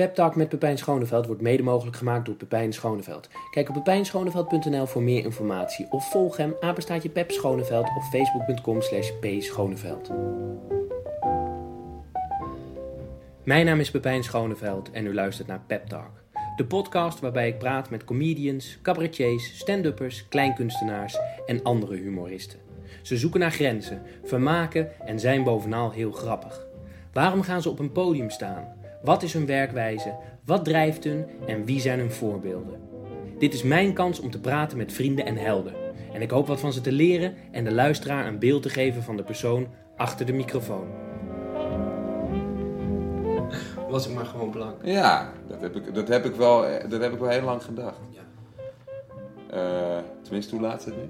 Pep Talk met Pepijn Schoneveld wordt mede mogelijk gemaakt door Pepijn Schoneveld. Kijk op pepijnschoneveld.nl voor meer informatie of volg hem apenstaatje Pep Schoneveld op facebook.com slash pschoneveld. Mijn naam is Pepijn Schoneveld en u luistert naar Pep Talk. De podcast waarbij ik praat met comedians, cabaretiers, stand-uppers, kleinkunstenaars en andere humoristen. Ze zoeken naar grenzen, vermaken en zijn bovenal heel grappig. Waarom gaan ze op een podium staan? Wat is hun werkwijze? Wat drijft hun? En wie zijn hun voorbeelden? Dit is mijn kans om te praten met vrienden en helden. En ik hoop wat van ze te leren en de luisteraar een beeld te geven van de persoon achter de microfoon. Was ik maar gewoon blank. Ja, dat heb ik, dat heb ik, wel, dat heb ik wel heel lang gedacht. Ja. Eh, tenminste, hoe laat is het nu?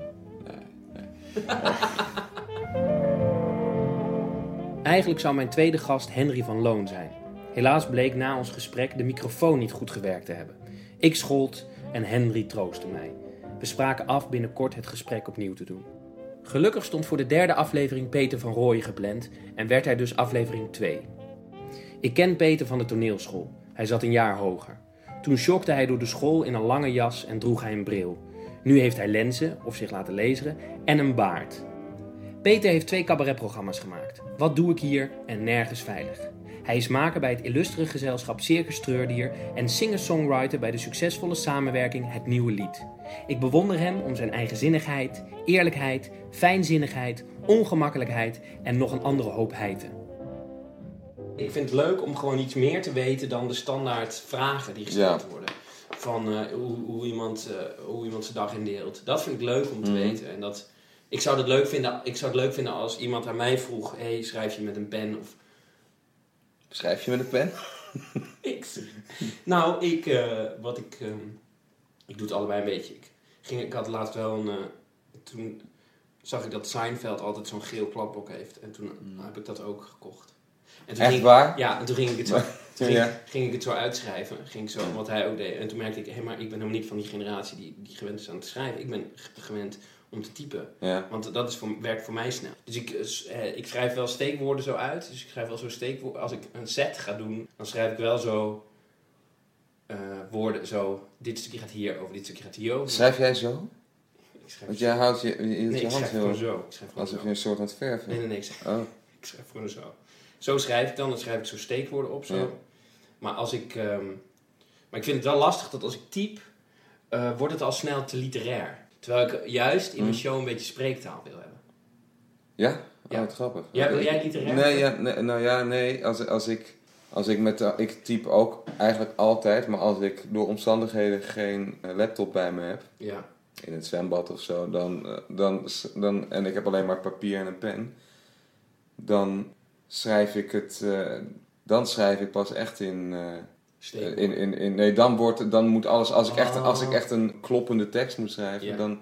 Nee, nee. Eigenlijk zou mijn tweede gast Henry van Loon zijn. Helaas bleek na ons gesprek de microfoon niet goed gewerkt te hebben. Ik schold en Henry troostte mij. We spraken af binnenkort het gesprek opnieuw te doen. Gelukkig stond voor de derde aflevering Peter van Rooyen gepland en werd hij dus aflevering 2. Ik ken Peter van de toneelschool. Hij zat een jaar hoger. Toen shockte hij door de school in een lange jas en droeg hij een bril. Nu heeft hij lenzen, of zich laten lezen, en een baard. Peter heeft twee cabaretprogramma's gemaakt. Wat doe ik hier en Nergens Veilig. Hij is maker bij het illustere gezelschap Circus Treurdier en singer-songwriter bij de succesvolle samenwerking Het Nieuwe Lied. Ik bewonder hem om zijn eigenzinnigheid, eerlijkheid, fijnzinnigheid, ongemakkelijkheid en nog een andere hoop heiten. Ik vind het leuk om gewoon iets meer te weten dan de standaard vragen die gesteld Ja. worden. Van eh, hoe, hoe, iemand, eh, hoe iemand zijn dag indeelt. Dat vind ik leuk om te Mhm. weten. En dat, ik, zou het leuk vinden, ik zou het leuk vinden als iemand aan mij vroeg: hey, schrijf je met een pen? Of Schrijf je met een pen? ik. Nou, ik, eh, wat ik, ehm, ik doe het allebei een beetje. Ik, ging, ik had laatst wel een, eh, toen zag ik dat Seinfeld altijd zo'n geel kladblok heeft. En toen heb ik dat ook gekocht. En toen Echt ging, waar? Ja, en toen ging ik het zo, toen ging, Ja. ging ik het zo uitschrijven. Ging ik zo, wat hij ook deed. En toen merkte ik, hé, maar ik ben helemaal niet van die generatie die, die gewend is aan te schrijven. Ik ben gewend om te typen. Ja. Want dat is voor, werkt voor mij snel. Dus ik, eh, eh, ik schrijf wel steekwoorden zo uit. Dus ik schrijf wel zo steekwoorden. Als ik een set ga doen, dan schrijf ik wel zo eh, woorden zo. Dit stukje gaat hier over, dit stukje gaat hier over. Schrijf jij zo? Ik schrijf Want jij houdt je, je, nee, je hand heel... zo. Ik schrijf gewoon Alsof zo. je een soort aan het verven Nee, nee, nee. Ik schrijf, Oh. ik schrijf gewoon zo. Zo schrijf ik dan. Dan schrijf ik zo steekwoorden op. Zo. Ja. Maar als ik... ehm, maar ik vind het wel lastig dat als ik typ, eh, wordt het al snel te literair. Terwijl ik juist in mijn Hm. show een beetje spreektaal wil hebben. Ja? Oh, Ja. wat grappig. Ja, wil jij literair? Nee, ja, nee, nou ja, nee. Als, als ik, als ik met de, ik typ ook eigenlijk altijd, maar als ik door omstandigheden geen eh, laptop bij me heb, Ja. in het zwembad of zo, dan, eh, dan, dan, en ik heb alleen maar papier en een pen, dan schrijf ik het, eh, dan schrijf ik pas echt in, Steekwoorden. in, in, in nee, dan wordt, dan moet alles, als ik echt, Oh. als ik echt een kloppende tekst moet schrijven, Ja. dan,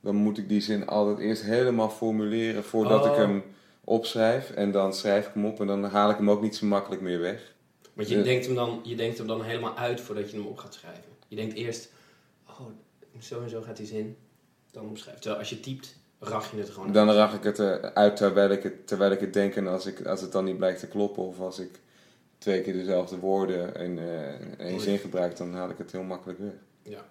dan moet ik die zin altijd eerst helemaal formuleren voordat Oh. ik hem opschrijf en dan schrijf ik hem op en dan haal ik hem ook niet zo makkelijk meer weg. Want je, Ja. denkt hem dan, je denkt hem dan helemaal uit voordat je hem op gaat schrijven. Je denkt eerst, oh, zo en zo gaat die zin. Dan opschrijven. Terwijl als je typt, rach je het gewoon Dan uit. rach ik het eh, uit terwijl ik het, terwijl ik het denk en als, ik, als het dan niet blijkt te kloppen of als ik twee keer dezelfde woorden in eh, één zin gebruik, dan haal ik het heel makkelijk weg. Ja.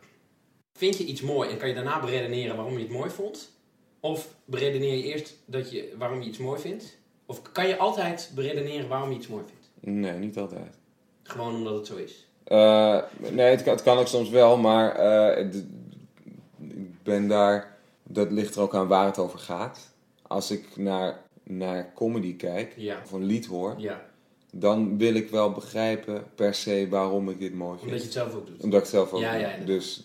Vind je iets mooi en kan je daarna beredeneren waarom je het mooi vond? Of beredeneer je eerst dat je, waarom je iets mooi vindt? Of kan je altijd beredeneren waarom je iets mooi vindt? Nee, niet altijd. Gewoon omdat het zo is. Eh, nee, het kan, het kan ook soms wel, maar eh, ik ben daar. Dat ligt er ook aan waar het over gaat. Als ik naar, naar comedy kijk Ja. of een lied hoor, Ja, dan wil ik wel begrijpen per se waarom ik dit mooi omdat je vind. het zelf ook doet. Omdat ik het zelf ook Ja, doe. ja, inderdaad. Dus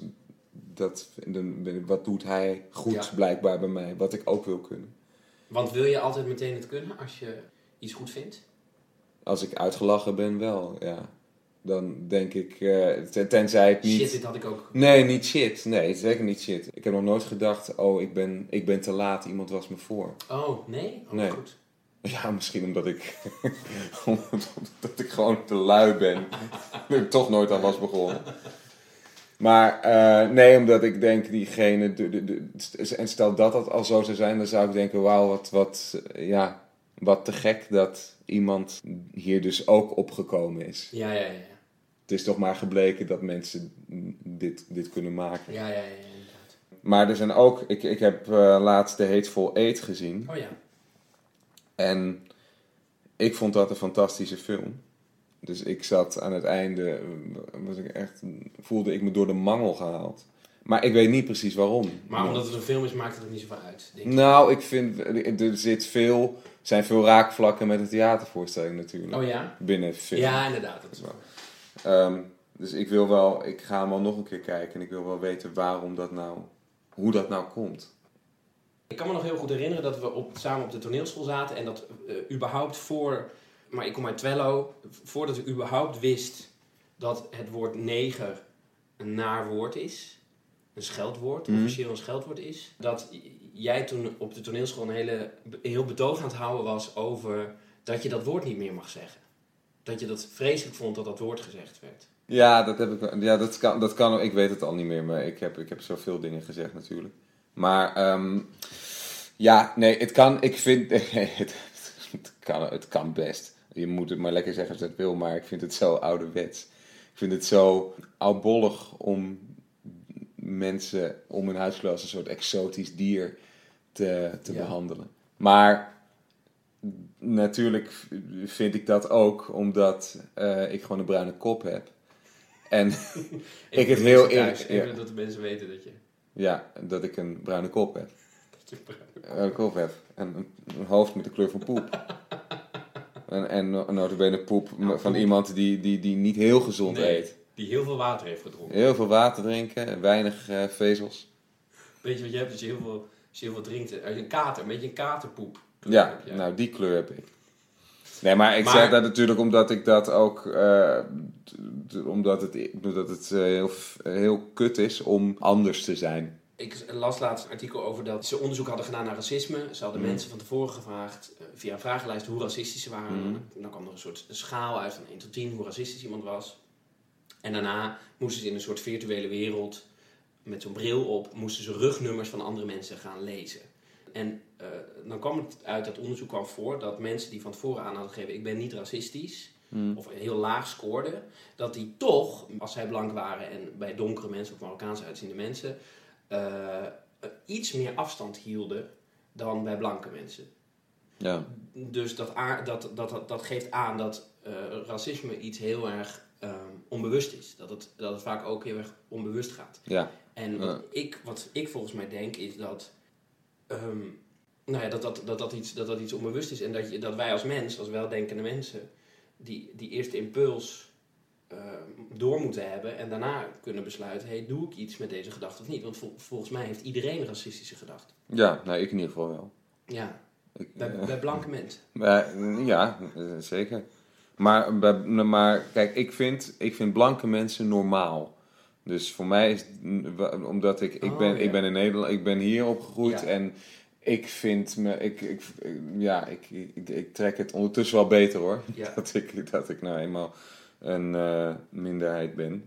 dat, ik- wat doet hij goed Ja. blijkbaar bij mij, wat ik ook wil kunnen. Want wil je altijd meteen het kunnen als je iets goed vindt? Als ik uitgelachen ben, wel, ja. Dan denk ik, eh, ten- tenzij het niet... Shit, dit had ik ook. Nee, niet shit. Nee, zeker niet shit. Ik heb nog nooit gedacht, oh, ik ben, ik ben te laat, iemand was me voor. Oh, nee? Oh, Nee. goed. Ja, misschien omdat ik, omdat ik gewoon te lui ben. dat ik toch nooit aan was begonnen. Maar eh, nee, omdat ik denk, diegene... De, de, de- en stel dat dat al zo zou zijn, dan zou ik denken, wauw, wat, wat, ja, wat te gek dat iemand hier dus ook opgekomen is. Ja, ja, ja. het is toch maar gebleken dat mensen dit, dit kunnen maken. Ja, ja, ja, inderdaad. Maar er zijn ook, ik, ik heb eh, laatst The Hateful Eight gezien. Oh ja. En ik vond dat een fantastische film. Dus ik zat aan het einde, eh, was ik echt, voelde ik me door de mangel gehaald. Maar ik weet niet precies waarom. Maar omdat het een film is, maakt het er niet zoveel uit. Denk ik. Nou, ik vind, er zit veel, zijn veel raakvlakken met een theatervoorstelling natuurlijk. Oh ja? Binnen film. Ja, inderdaad. Dat is wel. Ehm, dus ik wil wel, ik ga hem al nog een keer kijken en ik wil wel weten waarom dat nou, hoe dat nou komt. Ik kan me nog heel goed herinneren dat we op, samen op de toneelschool zaten en dat eh, überhaupt voor, maar ik kom uit Twello, voordat ik überhaupt wist dat het woord neger een naar woord is, een scheldwoord, Mhm. officieel een scheldwoord is, dat jij toen op de toneelschool een hele, heel betoog aan het houden was over dat je dat woord niet meer mag zeggen. Dat je dat vreselijk vond dat dat woord gezegd werd. Ja, dat heb ik. Ja, dat kan, dat kan. Ik weet het al niet meer, maar ik heb, ik heb zoveel dingen gezegd natuurlijk. Maar ehm, ja, nee, het kan. Ik vind het, het kan, het kan best. Je moet het maar lekker zeggen als je het wil, maar ik vind het zo ouderwets. Ik vind het zo oudbollig om mensen om hun huiskleur als een soort exotisch dier te, te Ja. behandelen. Maar natuurlijk vind ik dat ook omdat eh, ik gewoon een bruine kop heb. En Ik het wil heel eerlijk- ja. Even dat de mensen weten dat je... ja, dat ik een bruine kop heb. dat Een bruine kop heb. En een, een hoofd met de kleur van poep. en, en no- notabene poep Nou, van poep. iemand die, die, die niet heel gezond Nee, eet. Die heel veel water heeft gedronken. Heel veel water drinken, en weinig eh, vezels. Weet je wat je hebt als je heel veel, als je heel veel drinkt? Als je een kater, een beetje een katerpoep. Ja, heb nou die kleur heb ik. Nee, maar ik Maar- zeg dat natuurlijk omdat ik dat ook... eh, omdat het, omdat het eh, heel, heel kut is om anders te zijn. Ik las laatst een artikel over dat ze onderzoek hadden gedaan naar racisme. Ze hadden Mhm. mensen van tevoren gevraagd eh, via een vragenlijst hoe racistisch ze waren. Mhm. Dan kwam er een soort schaal uit van 1 tot 10 hoe racistisch iemand was. En daarna moesten ze in een soort virtuele wereld met zo'n bril op, moesten ze rugnummers van andere mensen gaan lezen. En eh, dan kwam het uit dat onderzoek kwam voor dat mensen die van tevoren aan hadden gegeven: ik ben niet racistisch, Mhm. of heel laag scoorden, dat die toch, als zij blank waren en bij donkere mensen of Marokkaans uitziende mensen, eh, iets meer afstand hielden dan bij blanke mensen. Ja, Dus dat, dat, dat, dat, dat geeft aan dat eh, racisme iets heel erg onbewust is. Dat het, dat het vaak ook heel erg onbewust gaat. ja. En wat, Ja. ik, wat ik volgens mij denk is dat, ehm, nou ja, dat, dat, dat, dat, iets, dat dat iets onbewust is. En dat, je, dat wij als mens, als weldenkende mensen, die, die eerste impuls ehm, door moeten hebben. En daarna kunnen besluiten, hey, doe ik iets met deze gedachte of niet? Want vol- volgens mij heeft iedereen racistische gedachten. ja nou ik in ieder geval wel. Ja, Ik, bij, eh, bij blanke mensen. Ja, eh, zeker. Maar, bij- maar kijk, ik vind, ik vind blanke mensen normaal. Dus voor mij is omdat ik, ik, Oh, ben, ja. ik ben in Nederland, ik ben hier opgegroeid Ja. en ik vind me, ik, ik, ja, ik, ik, ik trek het ondertussen wel beter hoor. Ja. Dat, ik, dat ik nou eenmaal een eh, minderheid ben.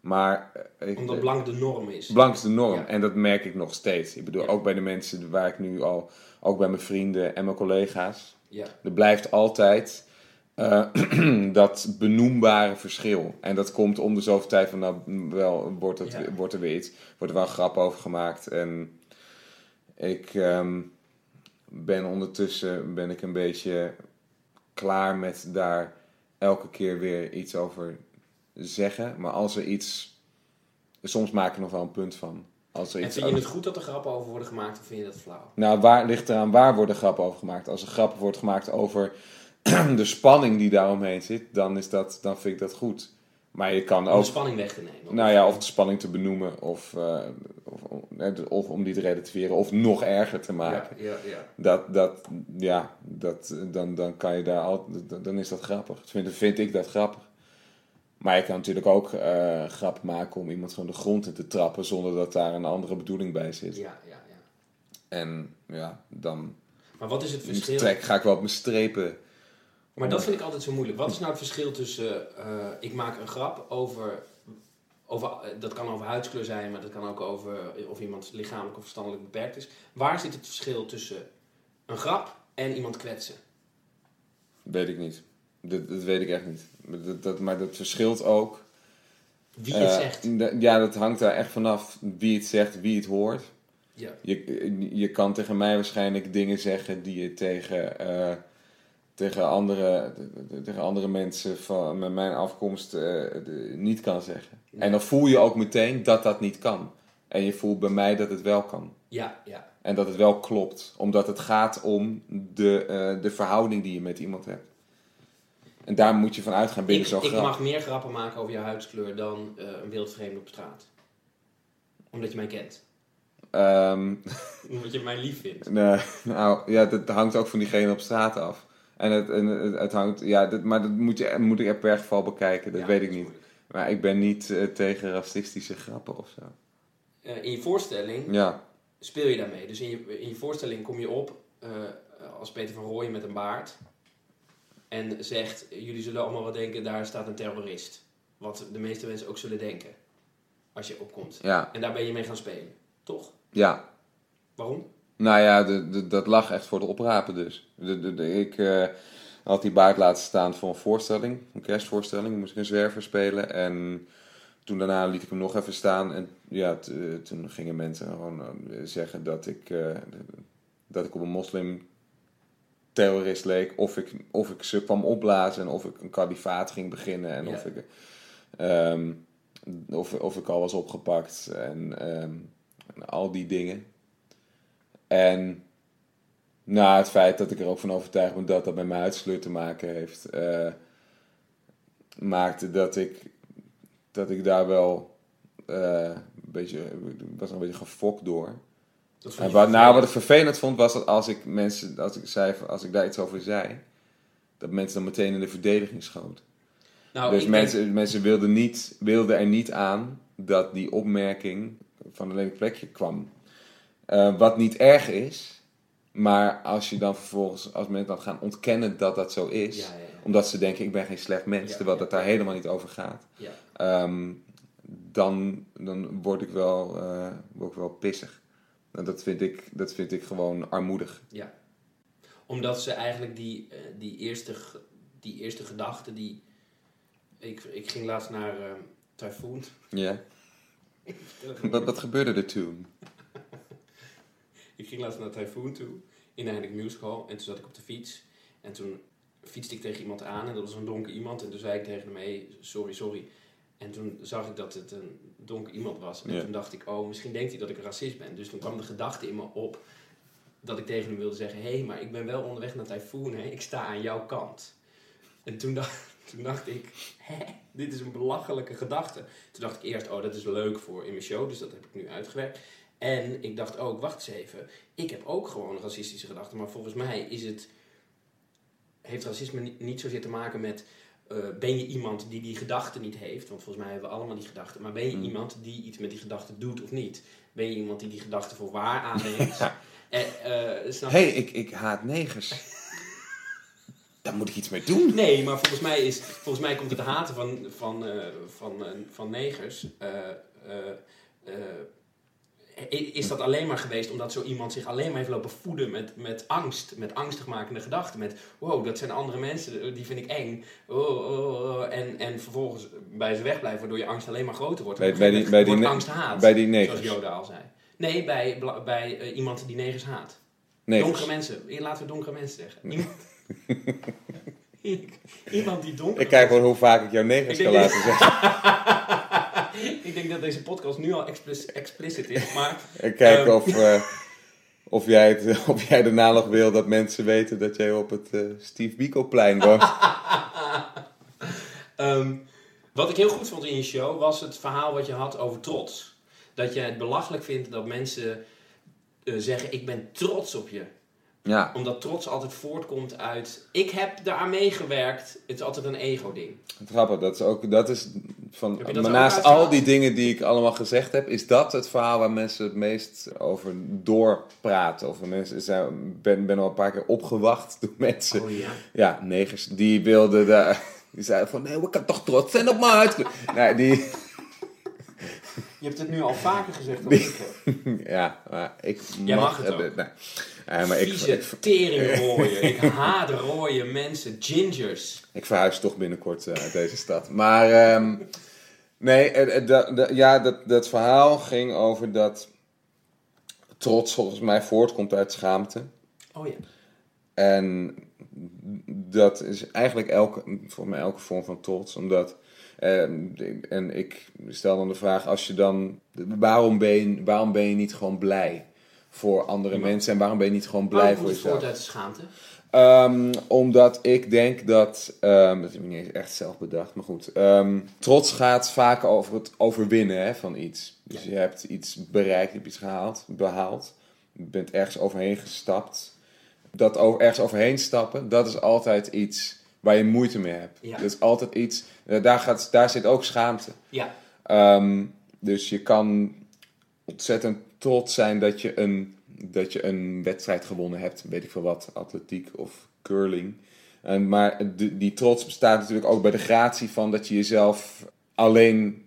Maar eh, ik, Omdat blank de norm is. Blank is de norm. Ja. En dat merk ik nog steeds. Ik bedoel, Ja. ook bij de mensen waar ik nu al, ook bij mijn vrienden en mijn collega's. Ja, Er blijft altijd eh, dat benoembare verschil. En dat komt om de zoveel tijd van, nou, wel, wordt, het, Ja. wordt er weer iets, wordt er wel een grap over gemaakt. En ik ehm, ben ondertussen, ben ik een beetje klaar met daar elke keer weer iets over zeggen. Maar als er iets, soms maak ik er nog wel een punt van. Als er En iets vind je het goed dat er grappen over worden gemaakt of vind je dat flauw? nou, waar ligt eraan waar worden grappen over gemaakt? Als er grap wordt gemaakt over de spanning die daaromheen zit, dan, is dat, dan vind ik dat goed. Maar je kan Om ook, de spanning weg te nemen. nou ja, of de spanning te benoemen, of, eh, of, of om die te relativeren, of nog erger te maken. ja, ja, ja. Dat, dat, ja, dat, dan, dan kan je daar al, dan is dat grappig. Vind, vind ik dat grappig. Maar je kan natuurlijk ook eh grap maken om iemand gewoon de grond in te trappen zonder dat daar een andere bedoeling bij zit. ja, ja, ja. En ja, dan Maar wat is het verschil? trek ga ik wel op mijn strepen. Maar dat vind ik altijd zo moeilijk. Wat is nou het verschil tussen eh, ik maak een grap over, over eh, dat kan over huidskleur zijn, maar dat kan ook over of iemand lichamelijk of verstandelijk beperkt is. Waar zit het verschil tussen een grap en iemand kwetsen? Weet ik niet. Dat, dat weet ik echt niet. Dat, dat, maar dat verschilt ook Wie het Eh, zegt. ja, dat hangt daar echt vanaf wie het zegt, wie het hoort. Ja. Je, je kan tegen mij waarschijnlijk dingen zeggen die je tegen, tegen, andere, tegen andere mensen van met mijn afkomst eh, de- niet kan zeggen. En dan voel je ook meteen dat dat niet kan. En je voelt bij mij dat het wel kan. Ja, ja. En dat het wel klopt. Omdat het gaat om de, eh, de verhouding die je met iemand hebt. En daar moet je van uitgaan binnen Ik, zo'n ik mag meer grappen maken over je huidskleur dan eh, een wildvreemde op straat. Omdat je mij kent. Ehm, Omdat je mij lief vindt. Nee, nou ja, dat hangt ook van diegene op straat af. En het, en het, het hangt, ja, maar dat moet, je, moet ik er per geval bekijken, dat Ja, weet ik niet. moeilijk. Maar ik ben niet eh, tegen racistische grappen of zo. Eh, in je voorstelling Ja, speel je daarmee. Dus in je, in je voorstelling kom je op eh, als Peter van Rooyen met een baard. En zegt, jullie zullen allemaal wel denken, daar staat een terrorist. Wat de meeste mensen ook zullen denken. Als je opkomt. ja, En daar ben je mee gaan spelen. Toch? ja. Waarom? Nou ja, de, de- dat lag echt voor de oprapen dus. De, ik eh, had die baard laten staan voor een voorstelling, een kerstvoorstelling. Moest ik een zwerver spelen en toen daarna liet ik hem nog even staan. En ja, t- eh, toen gingen mensen gewoon eh, zeggen dat ik, dat ik op een moslim terrorist leek. Of ik, of ik ze kwam opblazen en of ik een kalifaat ging beginnen. En Ja. of, ik, ehm, of, of ik al was opgepakt en ehm, en al die dingen. En nou, het feit dat ik er ook van overtuigd ben dat dat met mijn huidskleur te maken heeft, eh, maakte dat ik, dat ik daar wel eh, een beetje, was een beetje gefokt door. Dat En wat, nou, wat ik vervelend vond was dat als ik mensen, als ik zei, als ik daar iets over zei, dat mensen dan meteen in de verdediging schoten. Nou, dus denk- mensen, mensen wilden, niet, wilden er niet aan dat die opmerking van een lelijk plekje kwam. Eh, wat niet erg is, maar als je dan vervolgens, als mensen dan gaan ontkennen dat dat zo is, Ja, ja, ja. omdat ze denken ik ben geen slecht mens, terwijl dat daar helemaal niet over gaat, Ja. ehm, dan, dan word ik wel, eh, word ik wel pissig. En dat vind ik, dat vind ik gewoon armoedig. Ja. Omdat ze eigenlijk die, eh, die, eerste, die eerste gedachte, die... Ik, ik ging laatst naar eh Typhoon. Ja. Wat, wat gebeurde er toen? Ik ging laatst naar Typhoon toe, in de Heineken Musical. En toen zat ik op de fiets. En toen fietste ik tegen iemand aan. En dat was een donker iemand. En toen zei ik tegen hem, hey, sorry, sorry. En toen zag ik dat het een donker iemand was. En Ja. toen dacht ik, oh, misschien denkt hij dat ik een racist ben. Dus toen kwam de gedachte in me op dat ik tegen hem wilde zeggen... Hé, hey, maar ik ben wel onderweg naar Typhoon, hè. Ik sta aan jouw kant. En toen dacht, toen dacht ik, hè, dit is een belachelijke gedachte. Toen dacht ik eerst, oh, dat is leuk voor in mijn show. Dus dat heb ik nu uitgewerkt. En ik dacht ook, wacht eens even. Ik heb ook gewoon racistische gedachten. Maar volgens mij is het, heeft racisme niet, niet zozeer te maken met... eh, ben je iemand die die gedachten niet heeft? Want volgens mij hebben we allemaal die gedachten. Maar ben je Hmm. iemand die iets met die gedachten doet of niet? Ben je iemand die die gedachten voor waar aanneemt? En, eh, snap hey, ik, ik haat negers. Daar moet ik iets mee doen. Nee, maar volgens mij, is, volgens mij komt het haten van, van, eh, van, eh, van negers. Is dat alleen maar geweest omdat zo iemand zich alleen maar heeft lopen voeden met, met angst, met angstigmakende gedachten. Met wow, dat zijn andere mensen, die vind ik eng. Oh, oh, oh. En, en vervolgens bij ze wegblijven, waardoor je angst alleen maar groter wordt. Bij- bij die- bij die angst haat, bij die negers. zoals Joda al zei. Nee, bij, bij eh, iemand die negers haat. Negers. Donkere mensen. Laten we donkere mensen zeggen. Iemand, iemand die donker Ik kijk wel hoe vaak ik jou negers kan laten zeggen. ik denk dat deze podcast nu al explic- explicit is, maar kijk Ehm. of, eh, of, jij het, of jij daarna nog wil dat mensen weten dat jij op het eh, Steve Biko-plein woont. ehm, wat ik heel goed vond in je show was het verhaal wat je had over trots. Dat je het belachelijk vindt dat mensen eh, zeggen: Ik ben trots op je. Ja, Omdat trots altijd voortkomt uit: Ik heb daaraan meegewerkt. Het is altijd een ego-ding. grappig. Dat is ook, dat is van, dat maar naast al die dingen die ik allemaal gezegd heb, is dat het verhaal waar mensen het meest over doorpraten. Of mensen zijn, ben, ben al een paar keer opgewacht door mensen. Oh ja. Ja, negers, die wilden daar, die zeiden van, nee, we kan toch trots zijn op mijn huidskleur. Nee, die, Je hebt het nu al vaker gezegd. ik, ja, maar ik Jij mag het ook. Eh, maar ik, Vieze ik, teringrooien. Ik haat rode mensen. Gingers. ik verhuis toch binnenkort eh, uit deze stad. Maar, ehm, Nee, eh, ja, dat, dat verhaal ging over dat trots volgens mij voortkomt uit schaamte. Oh ja. En dat is eigenlijk elke, volgens mij elke vorm van trots. Omdat, eh, en ik stel dan de vraag, als je dan, waarom ben je, waarom ben je niet gewoon blij voor andere Ja. mensen? En waarom ben je niet gewoon blij Waarom voor komt het voort jezelf? uit de schaamte? Ehm, omdat ik denk dat, ehm, dat heb ik niet echt zelf bedacht, maar goed. ehm, trots gaat vaak over het overwinnen hè, van iets. Dus Ja. je hebt iets bereikt, je hebt iets gehaald, behaald. Je bent ergens overheen gestapt. Dat over, ergens overheen stappen, dat is altijd iets waar je moeite mee hebt. Ja. Dat is altijd iets, daar, gaat, daar zit ook schaamte. Ja. Dus je kan ontzettend trots zijn dat je, een, dat je een wedstrijd gewonnen hebt. Weet ik veel wat, atletiek of curling. En, maar de- die trots bestaat natuurlijk ook bij de gratie van dat je jezelf alleen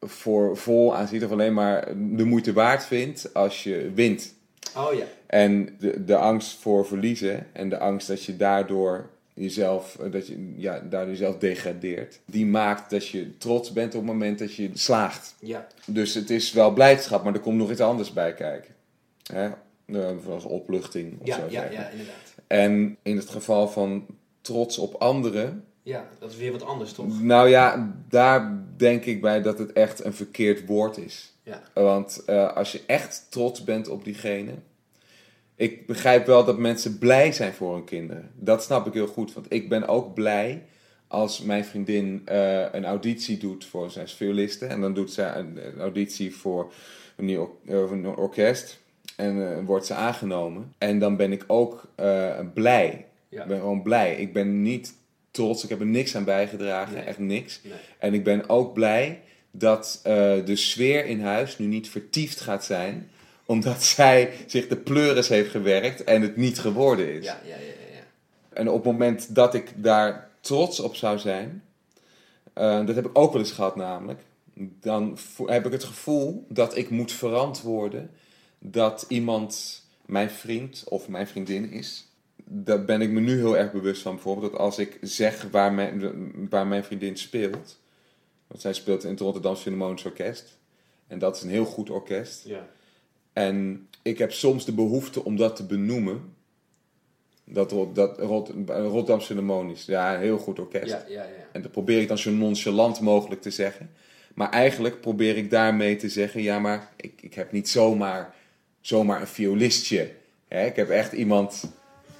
voor vol aanziet. Of alleen maar de moeite waard vindt als je wint. Oh ja. En de, de angst voor verliezen en de angst dat je daardoor jezelf, eh, dat je, ja, daardoor jezelf degradeert, die maakt dat je trots bent op het moment dat je slaagt. Ja. Dus het is wel blijdschap, maar er komt nog iets anders bij kijken. Hè? Eh, Zoals opluchting of Ja, zo. ja, zeggen. ja, inderdaad. En in het geval van trots op anderen, Ja, dat is weer wat anders, toch? nou ja, daar denk ik bij dat het echt een verkeerd woord is. Ja. Want eh, als je echt trots bent op diegene. Ik begrijp wel dat mensen blij zijn voor hun kinderen. Dat snap ik heel goed. Want ik ben ook blij als mijn vriendin eh, een auditie doet voor zijn violiste. En dan doet ze een, een auditie voor een nieuw eh, een orkest. En eh, wordt ze aangenomen. En dan ben ik ook blij. Ja. Ik ben gewoon blij. Ik ben niet trots. Ik heb er niks aan bijgedragen. Nee. Echt niks. Nee. En ik ben ook blij dat de sfeer in huis nu niet vertiefd gaat zijn. Omdat zij zich de pleuris heeft gewerkt en het niet geworden is. Ja, ja, ja, ja. En op het moment dat ik daar trots op zou zijn. eh, dat heb ik ook wel eens gehad namelijk. Dan heb ik het gevoel dat ik moet verantwoorden dat iemand mijn vriend of mijn vriendin is. Daar ben ik me nu heel erg bewust van. Bijvoorbeeld dat als ik zeg waar mijn, waar mijn vriendin speelt. Want zij speelt in het Rotterdam Philharmonisch Orkest. En dat is een heel goed orkest. Ja. En ik heb soms de behoefte om dat te benoemen. Dat, dat Rot, Rotterdam Philharmonisch. Ja, een heel goed orkest. Ja, ja, ja. En dat probeer ik dan zo nonchalant mogelijk te zeggen. Maar eigenlijk probeer ik daarmee te zeggen: ja, maar ik, ik heb niet zomaar, zomaar een violistje. Hè? Ik heb echt iemand,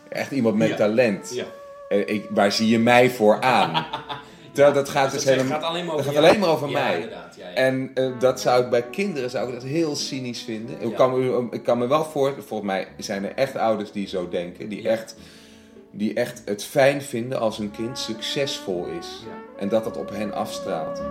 echt iemand met talent. Ja. En ik, waar zie je mij voor aan? Terwijl dat gaat dus dat helemaal. gaat alleen maar over dat gaat alleen maar over ja, mij. inderdaad. Ja, ja. En eh, dat zou ik bij kinderen zou ik dat heel cynisch vinden. Ik, kan me, ik kan me wel voor, volgens mij zijn er echt ouders die zo denken, die, Ja. echt, die echt het fijn vinden als hun kind succesvol is. Ja. En dat dat op hen afstraalt.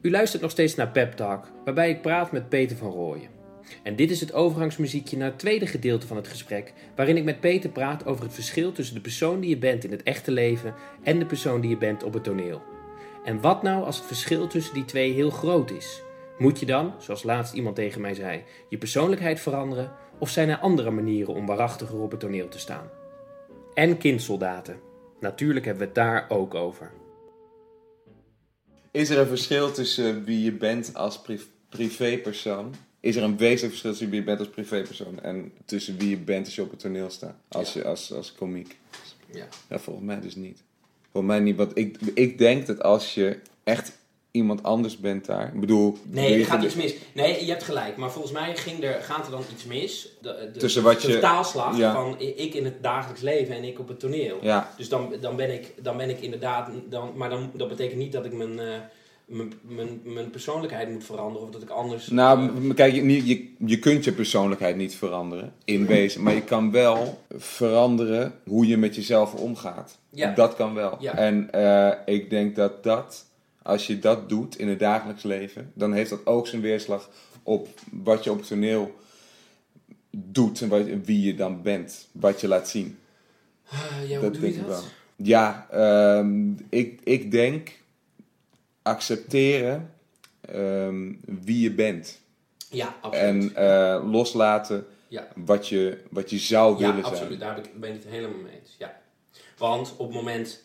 U luistert nog steeds naar Pep Talk, waarbij ik praat met Peter van Rooyen. En dit is het overgangsmuziekje naar het tweede gedeelte van het gesprek, waarin ik met Peter praat over het verschil tussen de persoon die je bent in het echte leven en de persoon die je bent op het toneel. En wat nou als het verschil tussen die twee heel groot is? Moet je dan, zoals laatst iemand tegen mij zei, je persoonlijkheid veranderen of zijn er andere manieren om waarachtiger op het toneel te staan? En kindsoldaten. Natuurlijk hebben we het daar ook over. Is er een verschil tussen wie je bent als pri- privépersoon? Is er een wezenlijk verschil tussen wie je bent als privépersoon en tussen wie je bent als je op het toneel staat? Als, Ja. je, als, als komiek? Ja. Ja, volgens mij dus niet. Volgens mij niet, want ik, ik denk dat als je echt iemand anders bent daar. Ik bedoel... Nee, je- er gaat iets mis. Nee, je hebt gelijk. Maar volgens mij ging er, gaat er dan iets mis. De, de, Tussen wat de je- ja. van ik in het dagelijks leven en ik op het toneel. Ja, Dus dan, dan, ben ik, dan ben ik inderdaad... Dan, maar dan, dat betekent niet dat ik mijn, eh, mijn, persoonlijkheid moet veranderen. Of dat ik anders... nou, m- kijk, je, niet- je, je kunt je persoonlijkheid niet veranderen, in wezen. Maar je kan wel veranderen hoe je met jezelf omgaat. Ja. Dat kan wel. Ja. En eh, ik denk dat dat, als je dat doet in het dagelijks leven, dan heeft dat ook zijn weerslag op wat je op het toneel doet en wat, wie je dan bent, wat je laat zien. Ah, ja, hoe dat doe denk je ik dat? wel. Ja, ehm, ik, ik denk accepteren ehm, wie je bent. Ja, absoluut. En eh, loslaten ja. wat je, wat je zou Ja, willen absoluut. zijn. Daar ben ik, ben ik het helemaal mee eens. Ja. Want op het moment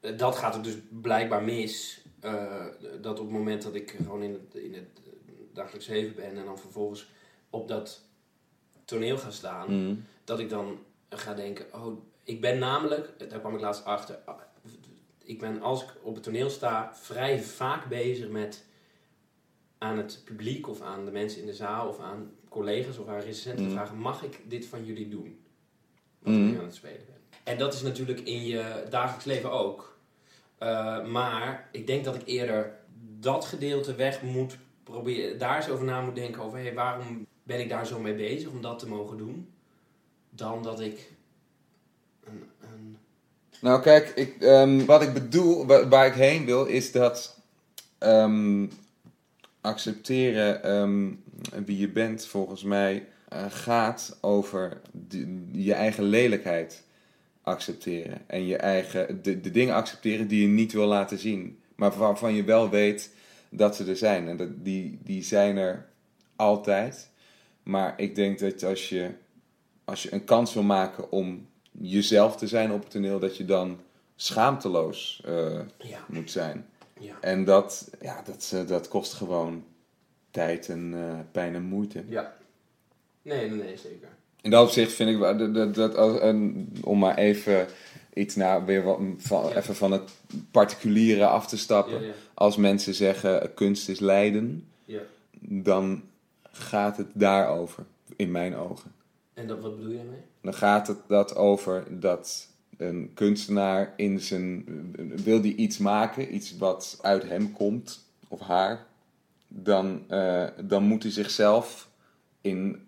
eh, dat gaat er dus blijkbaar mis. eh, dat op het moment dat ik gewoon in het, in het dagelijks leven ben en dan vervolgens op dat toneel ga staan, Mm. dat ik dan ga denken: Oh, ik ben namelijk, daar kwam ik laatst achter. Ik ben als ik op het toneel sta, vrij vaak bezig met aan het publiek of aan de mensen in de zaal of aan collega's of aan recensenten te Mm. vragen: Mag ik dit van jullie doen? Wat Mm. ik nu aan het spelen ben. En dat is natuurlijk in je dagelijks leven ook. Uh, maar ik denk dat ik eerder dat gedeelte weg moet proberen, daar eens over na moet denken over hey, waarom ben ik daar zo mee bezig om dat te mogen doen, dan dat ik Nou, kijk, ik, ehm, wat ik bedoel, wa- waar, ik heen wil, is dat ehm, accepteren ehm, wie je bent, volgens mij, eh, gaat over je eigen lelijkheid accepteren. En je eigen, de, de dingen accepteren die je niet wil laten zien, maar waarvan je wel weet dat ze er zijn. En dat, die, die zijn er altijd. Maar ik denk dat als je, als je een kans wil maken om jezelf te zijn op het toneel, dat je dan schaamteloos eh, ja, moet zijn. ja, En dat, ja, dat, eh, dat kost gewoon tijd en eh, pijn en moeite. ja. Nee, nee, zeker. In dat opzicht vind ik dat, dat, dat en om maar even iets naar weer wat, van, Ja. even van het particuliere af te stappen. Ja, ja, Als mensen zeggen kunst is lijden, ja. dan gaat het daarover, in mijn ogen. En dat, wat bedoel je daarmee? Dan gaat het dat over dat een kunstenaar in zijn. wil die iets maken, iets wat uit hem komt, of haar, dan, eh, dan moet hij zichzelf in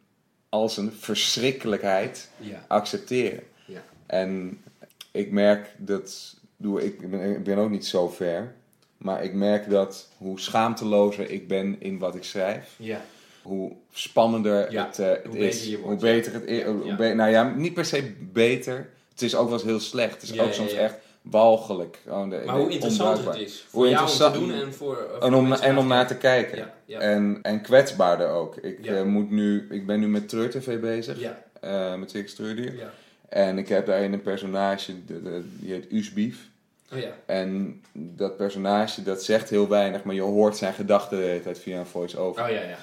al zijn verschrikkelijkheid Ja, accepteren. ja, En ik merk dat. doe- Ik ben, ik ben ook niet zo ver. Maar ik merk dat hoe schaamtelozer ik ben in wat ik schrijf, ja, hoe spannender Ja, het, eh, het hoe is. beter hoe beter het is. Ja. nou ja, niet per se beter. Het is ook wel eens heel slecht. Het is Ja, ook soms echt walgelijk. Gewoon de- Maar de- hoe interessant het is voor Hoe jou om te doen en voor, voor En om, en om naar te kijken. En, en kwetsbaarder ook. Ik, eh, moet nu, ik ben nu met Treur TV bezig. eh, met Circus Treurdier. En ik heb daarin een personage, de- de- die heet Usbief. Oh ja, En dat personage, dat zegt heel weinig, maar je hoort zijn gedachten de hele tijd via een voice-over. oh ja, ja. ja.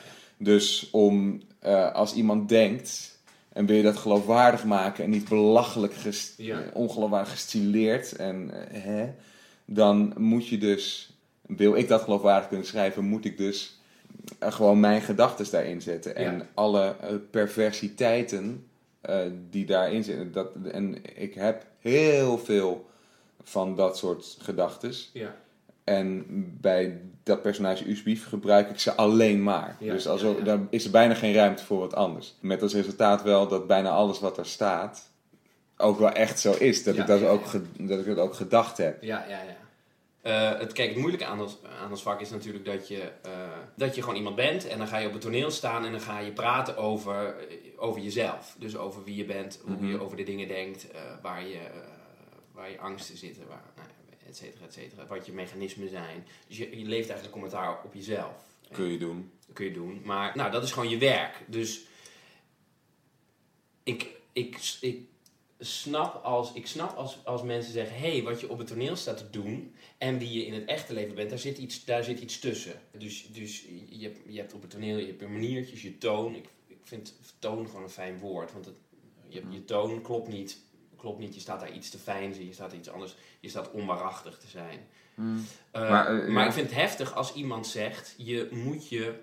Dus om, eh, als iemand denkt, en wil je dat geloofwaardig maken en niet belachelijk, Ja. ongeloofwaardig gestileerd, en, eh, hè, dan moet je dus, wil ik dat geloofwaardig kunnen schrijven, moet ik dus eh, gewoon mijn gedachten daarin zetten. En Ja. alle perversiteiten die daarin zitten. Dat, en ik heb heel veel van dat soort gedachten. ja. En bij dat personage Usbief gebruik ik ze alleen maar. Ja, dus als ja, ja. daar is er bijna geen ruimte voor wat anders. Met als resultaat wel dat bijna alles wat er staat ook wel echt zo is. Dat, ik, dat, ook dat ik het ook gedacht heb. Ja, ja, ja. Eh, het, kijk, het moeilijke aan ons, aan ons vak is natuurlijk dat je, eh, dat je gewoon iemand bent en dan ga je op het toneel staan en dan ga je praten over, eh, over jezelf. Dus over wie je bent, hoe Mhm. je over de dingen denkt, waar, je, waar je angsten zitten, waar, nou, et cetera, et cetera, wat je mechanismen zijn. Dus je, je leeft eigenlijk commentaar op jezelf. Kun je doen. Kun je doen. Maar nou, dat is gewoon je werk. Dus ik, ik, ik snap als, ik snap als, als mensen zeggen: hé, hey, wat je op het toneel staat te doen en wie je in het echte leven bent, daar zit iets, daar zit iets tussen. Dus, dus je, hebt, je hebt op het toneel je hebt je maniertjes, je toon. Ik, ik vind toon gewoon een fijn woord, want het, je, je toon klopt niet. Klopt niet, je staat daar iets te fijn, je staat iets anders, je staat onwaarachtig te zijn. Eh, Maar, maar eh, ja. ik vind het heftig als iemand zegt: je moet je,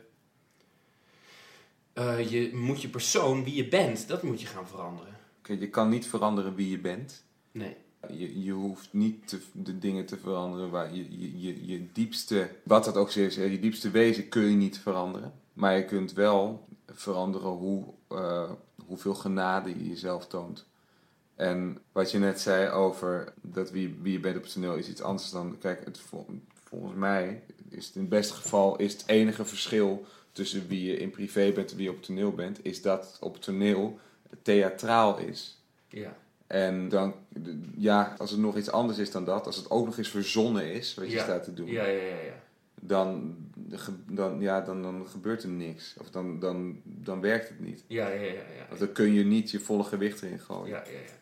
eh, je moet je persoon, wie je bent, dat moet je gaan veranderen. Kijk, je kan niet veranderen wie je bent. Nee. Je, je hoeft niet te, de dingen te veranderen waar je, je, je, je diepste, wat dat ook is, je diepste wezen kun je niet veranderen. Maar je kunt wel veranderen hoe, hoeveel genade je jezelf toont. En wat je net zei over dat wie, wie je bent op het toneel is iets anders dan. Kijk, het, vol- volgens mij is het in het beste geval is het enige verschil tussen wie je in privé bent en wie je op het toneel bent, is dat op het toneel theatraal is. Ja. En dan, ja, als het nog iets anders is dan dat, als het ook nog eens verzonnen is, wat je Ja. staat te doen, Ja, ja, ja, ja. dan, dan, ja, dan, dan gebeurt er niks. Of dan, dan, dan werkt het niet. Ja, ja, ja, ja. Of dan kun je niet je volle gewicht erin gooien. Ja, ja, ja.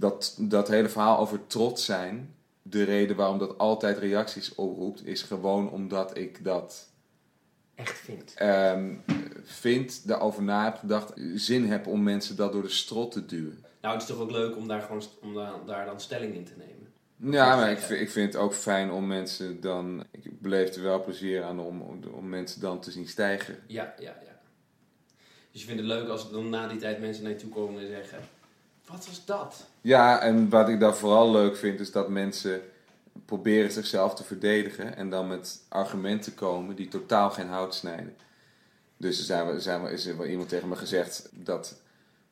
Dat, dat hele verhaal over trots zijn, de reden waarom dat altijd reacties oproept, is gewoon omdat ik dat Echt vindt. ehm, vind, daarover na heb gedacht, zin heb om mensen dat door de strot te duwen. Nou, het is toch ook leuk om daar gewoon om daar, daar dan stelling in te nemen. Ja, maar ik, vind- ik vind het ook fijn om mensen dan. Ik beleef er wel plezier aan om, om, om mensen dan te zien stijgen. Ja, ja, ja. Dus je vindt het leuk als dan na die tijd mensen naar je toe komen en zeggen: Wat was dat? Ja, en wat ik dan vooral leuk vind, is dat mensen proberen zichzelf te verdedigen en dan met argumenten komen die totaal geen hout snijden. Dus er, zijn, we- zijn, we- is er wel iemand tegen me gezegd dat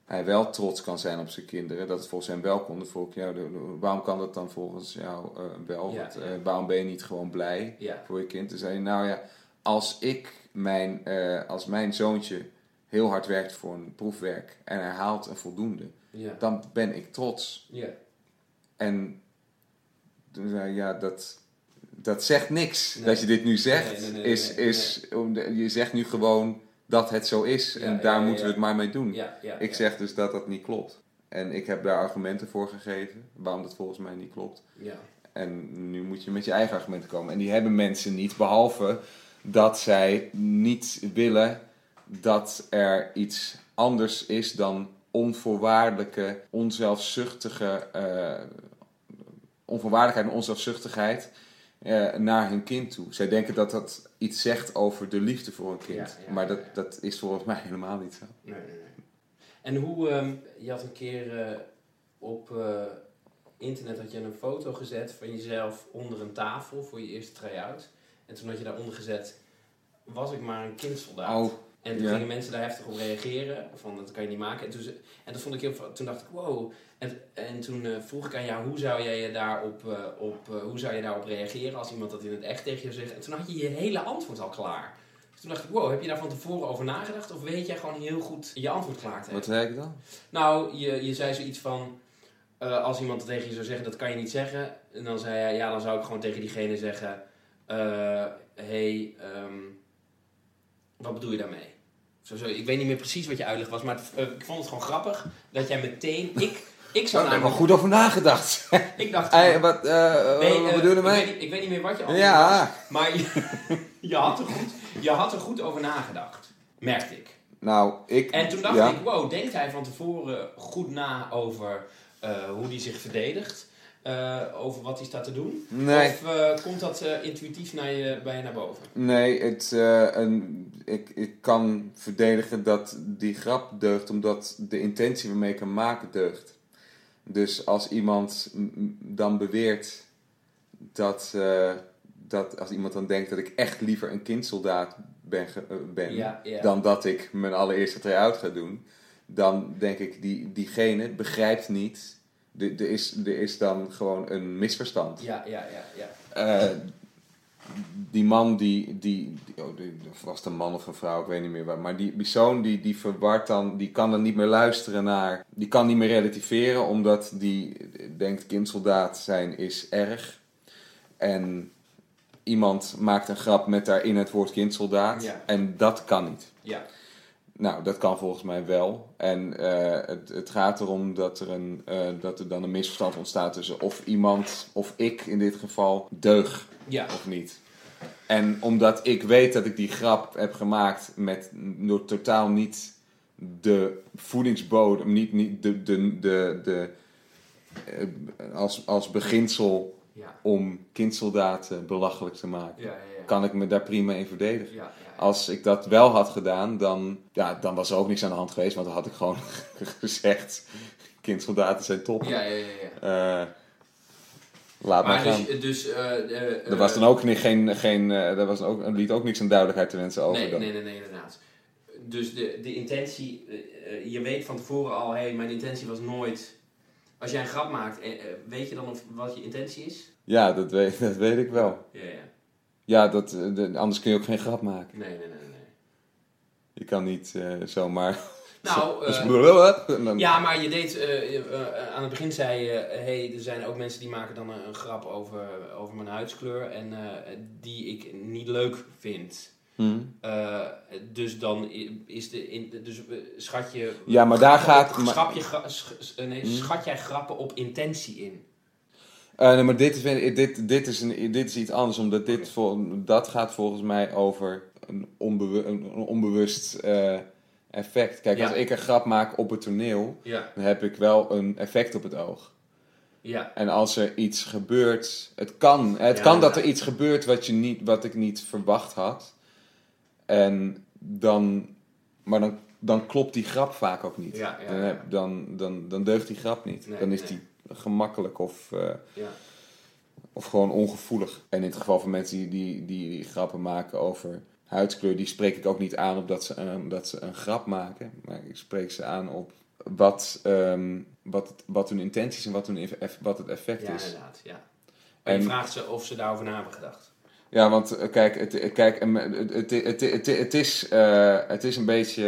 hij wel trots kan zijn op zijn kinderen, dat het volgens hem wel kon. De- de- waarom kan dat dan volgens jou eh, wel? Ja, Want, ja. eh, waarom ben je niet gewoon blij Ja, voor je kind? Toen zei hij, nou ja, als ik mijn, eh, als mijn zoontje heel hard werkt voor een proefwerk en hij haalt een voldoende, ja, dan ben ik trots. ja. En toen zei ja, dat, dat zegt niks. Nee. Dat je dit nu zegt, Nee, nee, is, is je zegt nu gewoon dat het zo is. Ja, en daar moeten we het maar mee doen. Ik zeg dus dat dat niet klopt. En ik heb daar argumenten voor gegeven, waarom dat volgens mij niet klopt. Ja, En nu moet je met je eigen argumenten komen. En die hebben mensen niet, behalve dat zij niet willen dat er iets anders is dan onvoorwaardelijke, onzelfzuchtige, eh, onvoorwaardelijkheid en onzelfzuchtigheid eh, naar hun kind toe. Zij denken dat dat iets zegt over de liefde voor een kind. Ja, ja, maar dat, ja. dat is volgens mij helemaal niet zo. nee, nee, nee. En hoe, ehm, je had een keer eh, op internet had je een foto gezet van jezelf onder een tafel voor je eerste try-out. En toen had je daaronder gezet, was ik maar een kindsoldaat. Oh, En toen Ja. gingen mensen daar heftig op reageren. Van dat kan je niet maken. En toen, en dat vond ik heel. Toen dacht ik, wow. En, en toen eh, vroeg ik aan jou, hoe zou jij je daarop, eh, op, eh, hoe zou je daarop reageren als iemand dat in het echt tegen je zegt? En toen had je je hele antwoord al klaar. Dus toen dacht ik, wow, heb je daar van tevoren over nagedacht? Of weet jij gewoon heel goed je antwoord klaar te wat hebben? zei ik dan? Nou, je, je zei zoiets van, als iemand dat tegen je zou zeggen, dat kan je niet zeggen. En dan zei hij, ja, dan zou ik gewoon tegen diegene zeggen, hey, ehm, wat bedoel je daarmee? Zo, zo, ik weet niet meer precies wat je uitleg was, maar het- eh, ik vond het gewoon grappig dat jij meteen, ik, ik Zo, zou daar heb ik wel goed over nagedacht. ik dacht, Hey, wat eh, nee, wat bedoel je ik, weet mij? niet, ik weet niet meer wat je antwoord was. Ja, Maar je, je, had er goed, je had er goed over nagedacht, merkte ik. nou, ik... En toen dacht ja. ik, wow, denkt hij van tevoren goed na over hoe hij zich verdedigt? Eh, over wat hij staat te doen? Nee, Of eh, komt dat eh, intuïtief naar je, bij je naar boven? nee het, een, ik, ik kan verdedigen dat die grap deugt omdat de intentie waarmee ik hem maken deugt. Dus als iemand dan beweert dat, dat als iemand dan denkt dat ik echt liever een kindsoldaat ben, ben Ja, ja. dan dat ik mijn allereerste try-out ga doen, dan denk ik die, diegene begrijpt niet. Er is, er is dan gewoon een misverstand. Ja, ja, ja, ja. Eh, die man die, die, die- oh, was het een man of een vrouw, ik weet niet meer waar, maar die persoon die, die verwart dan, die kan dan niet meer luisteren naar, die kan niet meer relativeren, omdat die denkt kindsoldaat zijn is erg. En iemand maakt een grap met daarin het woord kindsoldaat Ja. en dat kan niet. Ja, Nou, dat kan volgens mij wel. En eh, het, het gaat erom dat er, een, eh, dat er dan een misverstand ontstaat tussen of iemand, of ik in dit geval, deug ja. of niet. En omdat ik weet dat ik die grap heb gemaakt met door totaal niet de voedingsbodem, niet, niet de, de, de, de, eh, als, als beginsel ja. om kindsoldaten belachelijk te maken, ja. kan ik me daar prima in verdedigen. Als ik dat wel had gedaan, dan, ja, dan was er ook niks aan de hand geweest. Want dan had ik gewoon gezegd: kindsoldaten zijn top. Ja, ja, ja. ja. Eh, laat maar, Maar gaan. dus, dus er was dan ook niet, geen, geen er was ook, er liet ook niks aan duidelijkheid te wensen over. Nee, dan. nee, nee, nee, inderdaad. Dus de, de intentie, je weet van tevoren al, hé, hey, mijn intentie was nooit. Als jij een grap maakt, weet je dan of, wat je intentie is? Ja, dat weet, dat weet ik wel. Ja, ja. Ja, dat, eh, de- anders kun je ook geen grap maken. Nee, nee, nee, nee. Je kan niet eh, zomaar. Nou, Dus- eh, ja, maar je deed, aan het begin zei je, hé, hey, er zijn ook mensen die maken dan een, een grap over, over mijn huidskleur en die ik niet leuk vind. Hm. Eh, dus dan is de, in, dus schat je... Ja, maar daar gaat- Schat, je, gra- sch- sch- nee, Hm. schat jij grappen op intentie in? Nee, maar dit is, dit, dit, is een, dit is iets anders, omdat dit vol, dat gaat volgens mij over een, onbewu- een onbewust eh, effect. Kijk, Ja. als ik een grap maak op het toneel, Ja, dan heb ik wel een effect op het oog. ja, En als er iets gebeurt, het kan, het Ja, kan dat er iets gebeurt wat, je niet, wat ik niet verwacht had. En dan, maar dan, dan klopt die grap vaak ook niet. Dan, heb, dan, dan, dan deugt die grap niet. Nee, dan is nee. die gemakkelijk of, eh, ja. of gewoon ongevoelig. En in het geval van mensen die, die, die, die grappen maken over huidskleur, die spreek ik ook niet aan op dat ze, een- omdat ze een grap maken. Maar ik spreek ze aan op wat, ehm, wat, wat hun intenties en wat, hun, wat het effect Ja, is. inderdaad. Ja. En je vraagt ze of ze daarover na hebben gedacht. Ja, want eh, kijk, het, eh, kijk het, het, het, het, het, is, het is een beetje.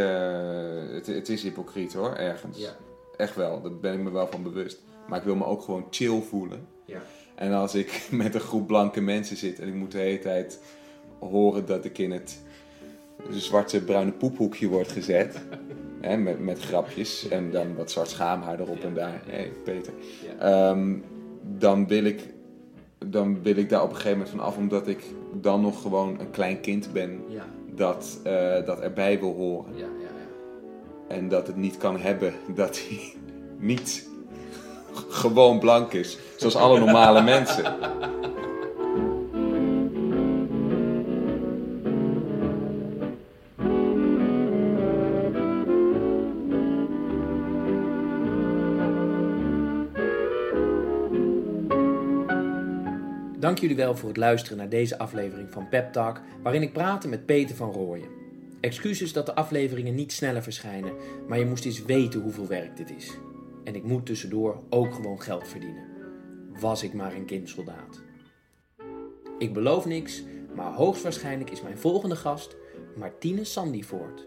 het, het is hypocriet hoor, ergens. Ja. Echt wel, daar ben ik me wel van bewust. Maar ik wil me ook gewoon chill voelen. Ja. En als ik met een groep blanke mensen zit en ik moet de hele tijd horen dat ik in het zwarte bruine poephoekje word gezet. hè, met, met grapjes en dan wat zwart schaamhaar erop en daar. Hé, hey, Peter. Ehm, dan, wil ik, dan wil ik daar op een gegeven moment van af, omdat ik dan nog gewoon een klein kind ben Ja, dat, eh, dat erbij wil horen. ja, ja. ja. En dat het niet kan hebben dat hij niet gewoon blank is, zoals alle normale mensen. Dank jullie wel voor het luisteren naar deze aflevering van Pep Talk, waarin ik praatte met Peter van Rooyen. Excuses dat de afleveringen niet sneller verschijnen, maar je moest eens weten hoeveel werk dit is. En ik moet tussendoor ook gewoon geld verdienen. Was ik maar een kindsoldaat. Ik beloof niks, maar hoogstwaarschijnlijk is mijn volgende gast Martine Sandyvoort.